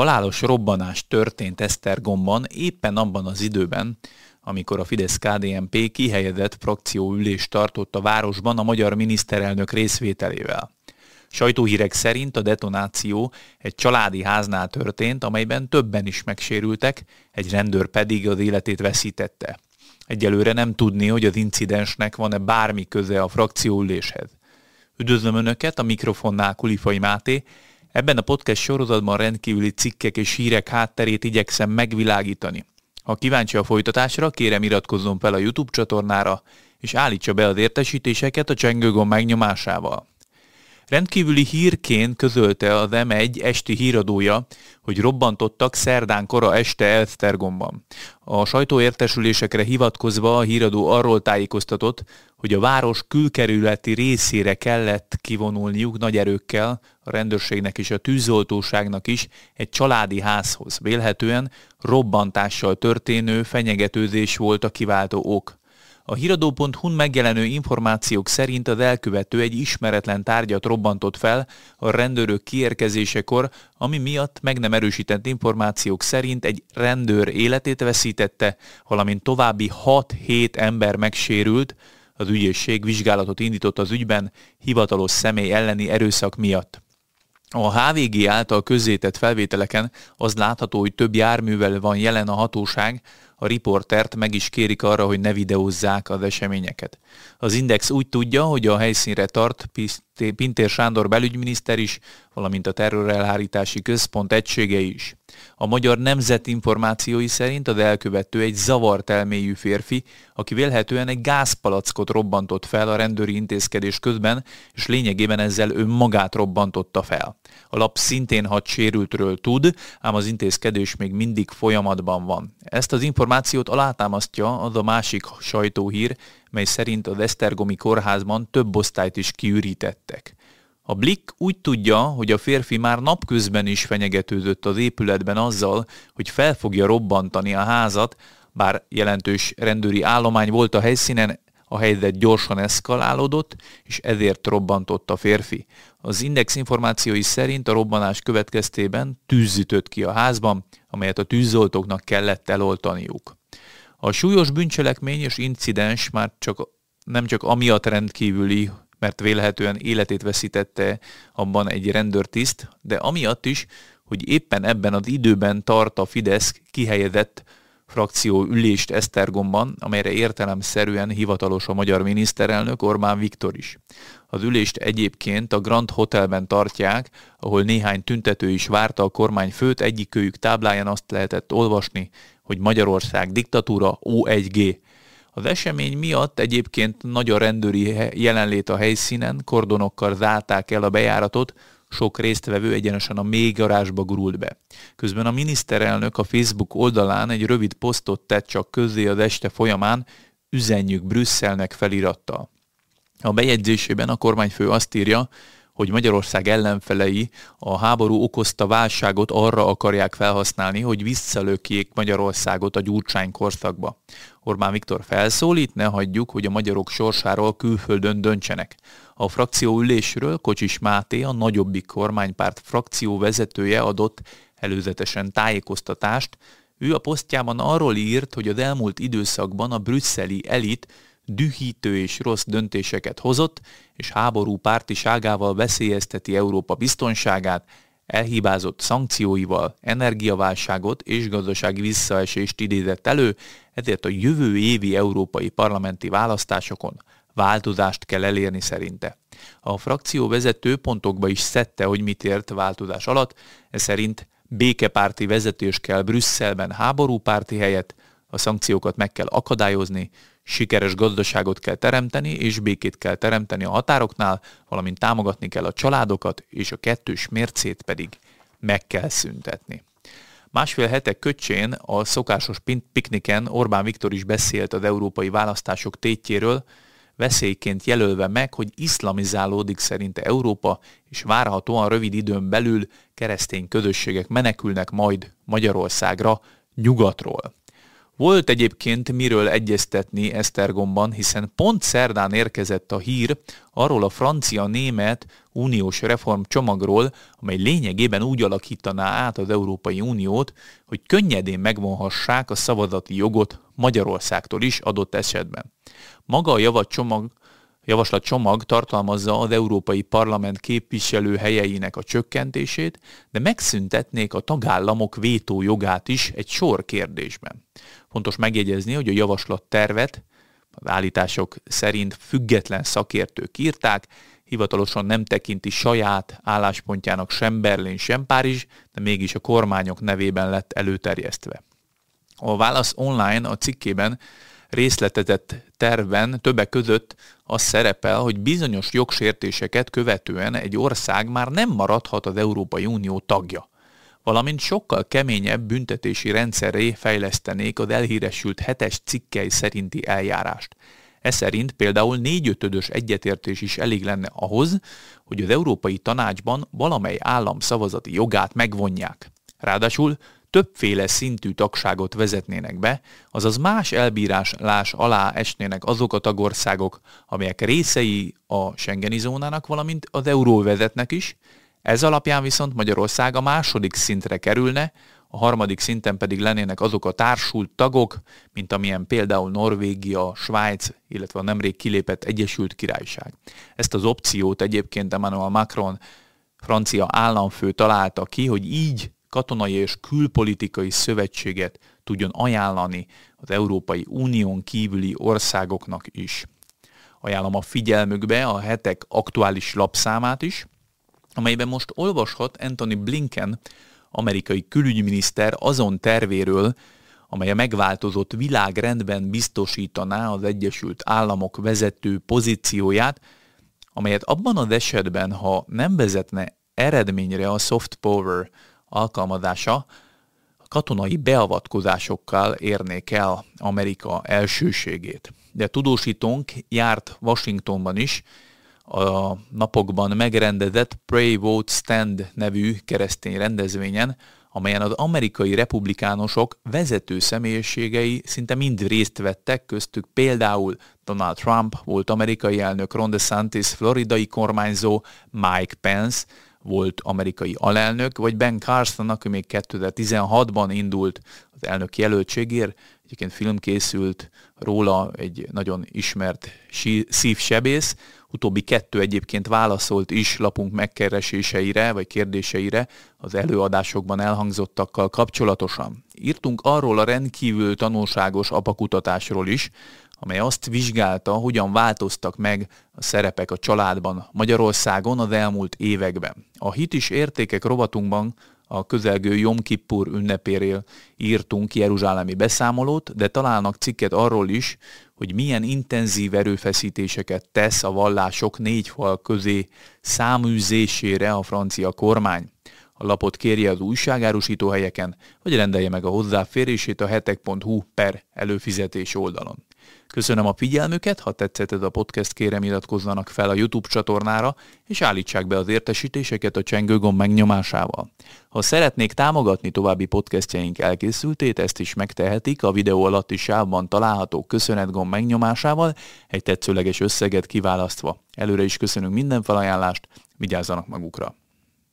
Halálos robbanás történt Esztergomban éppen abban az időben, amikor a Fidesz-KDNP kihelyezett frakcióülést tartott a városban a magyar miniszterelnök részvételével. Sajtóhírek szerint a detonáció egy családi háznál történt, amelyben többen is megsérültek, egy rendőr pedig az életét veszítette. Egyelőre nem tudni, hogy az incidensnek van-e bármi köze a frakcióüléshez. Üdvözlöm Önöket, a mikrofonnál Kulifai Máté. Ebben a podcast sorozatban rendkívüli cikkek és hírek hátterét igyekszem megvilágítani. Ha kíváncsi a folytatásra, kérem iratkozzon fel a YouTube csatornára, és állítsa be az értesítéseket a csengőgomb megnyomásával. Rendkívüli hírként közölte az M1 esti híradója, hogy robbantottak szerdán kora este Elsztergomban. A sajtóértesülésekre hivatkozva a híradó arról tájékoztatott, hogy a város külkerületi részére kellett kivonulniuk nagy erőkkel, a rendőrségnek és a tűzoltóságnak is egy családi házhoz. Vélhetően robbantással történő fenyegetőzés volt a kiváltó ok. A híradó.hu-n megjelenő információk szerint az elkövető egy ismeretlen tárgyat robbantott fel a rendőrök kiérkezésekor, ami miatt meg nem erősített információk szerint egy rendőr életét veszítette, valamint további 6-7 ember megsérült, az ügyészség vizsgálatot indított az ügyben hivatalos személy elleni erőszak miatt. A HVG által közzétett felvételeken az látható, hogy több járművel van jelen a hatóság, a riportert meg is kérik arra, hogy ne videózzák az eseményeket. Az Index úgy tudja, hogy a helyszínre tart Pintér Sándor belügyminiszter is, valamint a terrorelhárítási központ egysége is. A magyar nemzet információi szerint az elkövető egy zavart elmélyű férfi, aki vélhetően egy gázpalackot robbantott fel a rendőri intézkedés közben, és lényegében ezzel önmagát robbantotta fel. A lap szintén hat sérültről tud, ám az intézkedés még mindig folyamatban van. Ezt az információt alátámasztja az a másik sajtóhír, mely szerint az Esztergomi kórházban több osztályt is kiürítettek. A Blick úgy tudja, hogy a férfi már napközben is fenyegetőzött az épületben azzal, hogy fel fogja robbantani a házat, bár jelentős rendőri állomány volt a helyszínen, a helyzet gyorsan eszkalálódott, és ezért robbantott a férfi. Az Index információi szerint a robbanás következtében tűz ütött ki a házban, amelyet a tűzoltóknak kellett eloltaniuk. A súlyos bűncselekmény és incidens már csak, nem csak amiatt rendkívüli, mert vélhetően életét veszítette abban egy rendőrtiszt, de amiatt is, hogy éppen ebben az időben tart a Fidesz kihelyezett frakció ülést Esztergomban, amelyre értelemszerűen hivatalos a magyar miniszterelnök Orbán Viktor is. Az ülést egyébként a Grand Hotelben tartják, ahol néhány tüntető is várta a kormányfőt, egyikőjük tábláján azt lehetett olvasni, hogy Magyarország diktatúra O1G. Az esemény miatt egyébként nagy a rendőri jelenlét a helyszínen, kordonokkal zárták el a bejáratot, sok résztvevő egyenesen a mély garázsba gurult be. Közben a miniszterelnök a Facebook oldalán egy rövid posztot tett csak közzé az este folyamán, üzenjük Brüsszelnek felirattal. A bejegyzésében a kormányfő azt írja, hogy Magyarország ellenfelei a háború okozta válságot arra akarják felhasználni, hogy visszalökjék Magyarországot a gyurcsány korszakba. Orbán Viktor felszólít, ne hagyjuk, hogy a magyarok sorsáról külföldön döntsenek. A frakció ülésről Kocsis Máté, a nagyobbik kormánypárt frakció vezetője adott előzetesen tájékoztatást. Ő a posztjában arról írt, hogy az elmúlt időszakban a brüsszeli elit dühítő és rossz döntéseket hozott, és háború pártiságával veszélyezteti Európa biztonságát, elhibázott szankcióival, energiaválságot és gazdasági visszaesést idézett elő, ezért a jövő évi európai parlamenti választásokon változást kell elérni szerinte. A frakció vezető pontokba is szedte, hogy mit ért változás alatt, ez szerint békepárti vezetés kell Brüsszelben háborúpárti helyett, a szankciókat meg kell akadályozni, sikeres gazdaságot kell teremteni, és békét kell teremteni a határoknál, valamint támogatni kell a családokat, és a kettős mércét pedig meg kell szüntetni. Másfél hetek köcsén a szokásos pikniken Orbán Viktor is beszélt az európai választások tétjéről, veszélyként jelölve meg, hogy iszlamizálódik szerinte Európa, és várhatóan rövid időn belül keresztény közösségek menekülnek majd Magyarországra nyugatról. Volt egyébként miről egyeztetni Esztergomban, hiszen pont szerdán érkezett a hír arról a francia-német uniós reform csomagról, amely lényegében úgy alakítaná át az Európai Uniót, hogy könnyedén megvonhassák a szavazati jogot Magyarországtól is adott esetben. Maga a javaslatcsomag javaslatcsomag tartalmazza az Európai Parlament képviselő helyeinek a csökkentését, de megszüntetnék a tagállamok vétójogát is egy sor kérdésben. Fontos megjegyezni, hogy a javaslat tervet állítások szerint független szakértők írták, hivatalosan nem tekinti saját álláspontjának sem Berlin, sem Párizs, de mégis a kormányok nevében lett előterjesztve. A Válasz online a cikkében részletezett tervben többek között az szerepel, hogy bizonyos jogsértéseket követően egy ország már nem maradhat az Európai Unió tagja valamint sokkal keményebb büntetési rendszerré fejlesztenék az elhíresült hetes cikkei szerinti eljárást. Ez szerint például négyötödös egyetértés is elég lenne ahhoz, hogy az Európai Tanácsban valamely állam szavazati jogát megvonják. Ráadásul többféle szintű tagságot vezetnének be, azaz más elbírálás alá esnének azok a tagországok, amelyek részei a Schengeni zónának, valamint az euróvezetnek is, ez alapján viszont Magyarország a második szintre kerülne, a harmadik szinten pedig lennének azok a társult tagok, mint amilyen például Norvégia, Svájc, illetve a nemrég kilépett Egyesült Királyság. Ezt az opciót egyébként Emmanuel Macron, francia államfő találta ki, hogy így katonai és külpolitikai szövetséget tudjon ajánlani az Európai Unión kívüli országoknak is. Ajánlom a figyelmükbe a hetek aktuális lapszámát is, amelyben most olvashat Anthony Blinken, amerikai külügyminiszter azon tervéről, amely a megváltozott világrendben biztosítaná az Egyesült Államok vezető pozícióját, amelyet abban az esetben, ha nem vezetne eredményre a soft power alkalmazása, katonai beavatkozásokkal érnék el Amerika elsőségét. De tudósítónk járt Washingtonban is, a napokban megrendezett Pray Vote Stand nevű keresztény rendezvényen, amelyen az amerikai republikánusok vezető személyiségei szinte mind részt vettek, köztük például Donald Trump volt amerikai elnök, Ron DeSantis floridai kormányzó, Mike Pence volt amerikai alelnök, vagy Ben Carson, aki még 2016-ban indult az elnök jelöltségért, egyébként film készült róla egy nagyon ismert szívsebész, utóbbi kettő egyébként válaszolt is lapunk megkereséseire vagy kérdéseire az előadásokban elhangzottakkal kapcsolatosan. Írtunk arról a rendkívül tanulságos apakutatásról is, amely azt vizsgálta, hogyan változtak meg a szerepek a családban Magyarországon az elmúlt években. A hit is értékek rovatunkban a közelgő Jom Kippur ünnepéről írtunk jeruzsálemi beszámolót, de találnak cikket arról is, hogy milyen intenzív erőfeszítéseket tesz a vallások négy fal közé száműzésére a francia kormány. A lapot kérje az újságárusító helyeken, vagy rendelje meg a hozzáférését a hetek.hu per előfizetés oldalon. Köszönöm a figyelmüket, ha tetszett ez a podcast, kérem iratkozzanak fel a YouTube csatornára, és állítsák be az értesítéseket a csengőgomb megnyomásával. Ha szeretnék támogatni további podcastjaink elkészültét, ezt is megtehetik a videó alatti sávban található köszönetgomb megnyomásával, egy tetszőleges összeget kiválasztva. Előre is köszönünk minden felajánlást, vigyázzanak magukra!